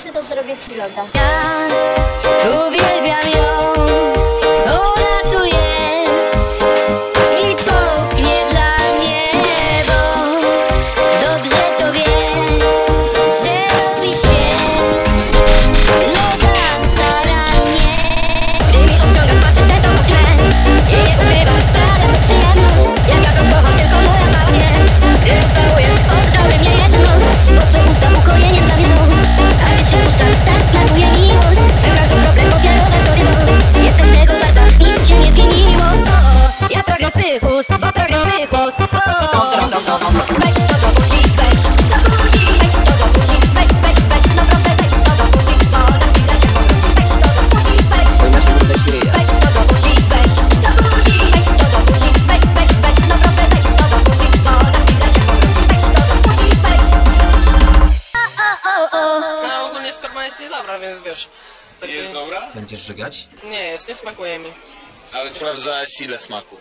sobie to zrobię ci loda. jest dobra, więc wiesz. Taki... Jest dobra? Będziesz żygać? Nie jest, nie smakuje mi. Ale sprawdzać ile smaków.